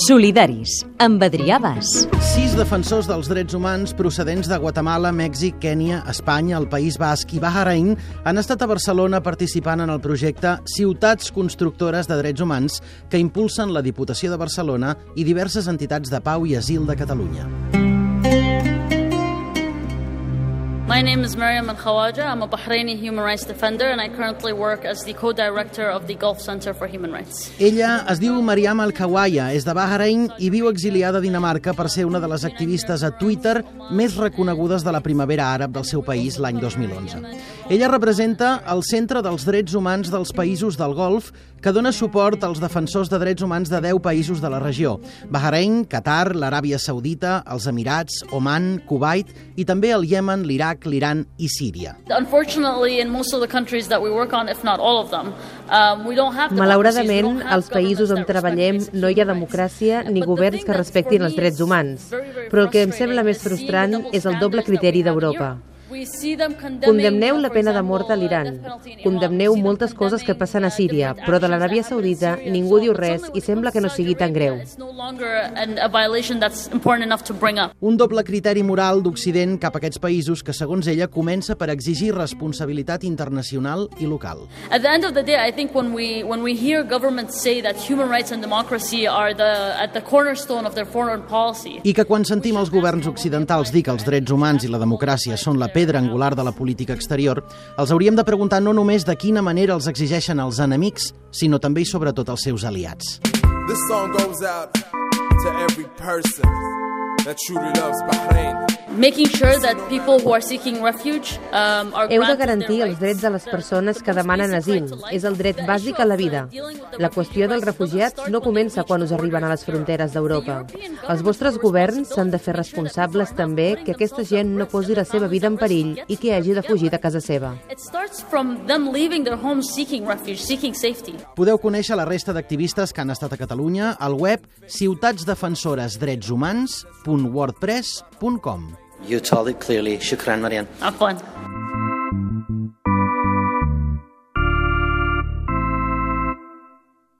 Solidaris, amb Adrià Bas. Sis defensors dels drets humans procedents de Guatemala, Mèxic, Kènia, Espanya, el País Basc i Bahrain han estat a Barcelona participant en el projecte Ciutats Constructores de Drets Humans que impulsen la Diputació de Barcelona i diverses entitats de pau i asil de Catalunya. My name is Mariam Al Khawaja. I'm a Bahraini human rights defender and I currently work as the co director of the Gulf Center for Human Rights. Ella es diu Mariam Al-Khawaja, és de Bahrain i viu exiliada a Dinamarca per ser una de les activistes a Twitter més reconegudes de la primavera àrab del seu país l'any 2011. Ella representa el Centre dels Drets Humans dels Països del Golf, que dona suport als defensors de drets humans de 10 països de la regió. Bahrain, Qatar, l'Aràbia Saudita, els Emirats, Oman, Kuwait i també el Iemen, l'Iraq, l'Iran i Síria. Unfortunately, in most of the countries that we work on, if not all of them, um, we don't have Malauradament, als països on treballem no hi ha democràcia ni governs que respectin els drets humans. Però el que em sembla més frustrant és el doble criteri d'Europa. Condemneu la pena de mort a l'Iran. Condemneu moltes coses que passen a Síria, però de l'Aràbia Saudita ningú diu res i sembla que no sigui tan greu. Un doble criteri moral d'Occident cap a aquests països que, segons ella, comença per exigir responsabilitat internacional i local. At the end of the day, I think when we when we hear governments say that human rights and democracy are the at the cornerstone of their foreign policy. I que quan sentim els governs occidentals dir que els drets humans i la democràcia són la pedra angular de la política exterior, els hauríem de preguntar no només de quina manera els exigeixen els enemics, sinó també i sobretot els seus aliats. This song goes out to every person that truly loves Bahrain. Making sure that people who are seeking refuge um, are Heu de garantir els drets de les persones que demanen asil. És el dret bàsic a la vida. La qüestió dels refugiats no comença quan us arriben a les fronteres d'Europa. Els vostres governs s'han de fer responsables també que aquesta gent no posi la seva vida en perill i que hagi de fugir de casa seva. Podeu conèixer la resta d'activistes que han estat a Catalunya al web ciutatsdefensoresdretshumans.wordpress.com You told it clearly. Shukran, Marian. Afwan.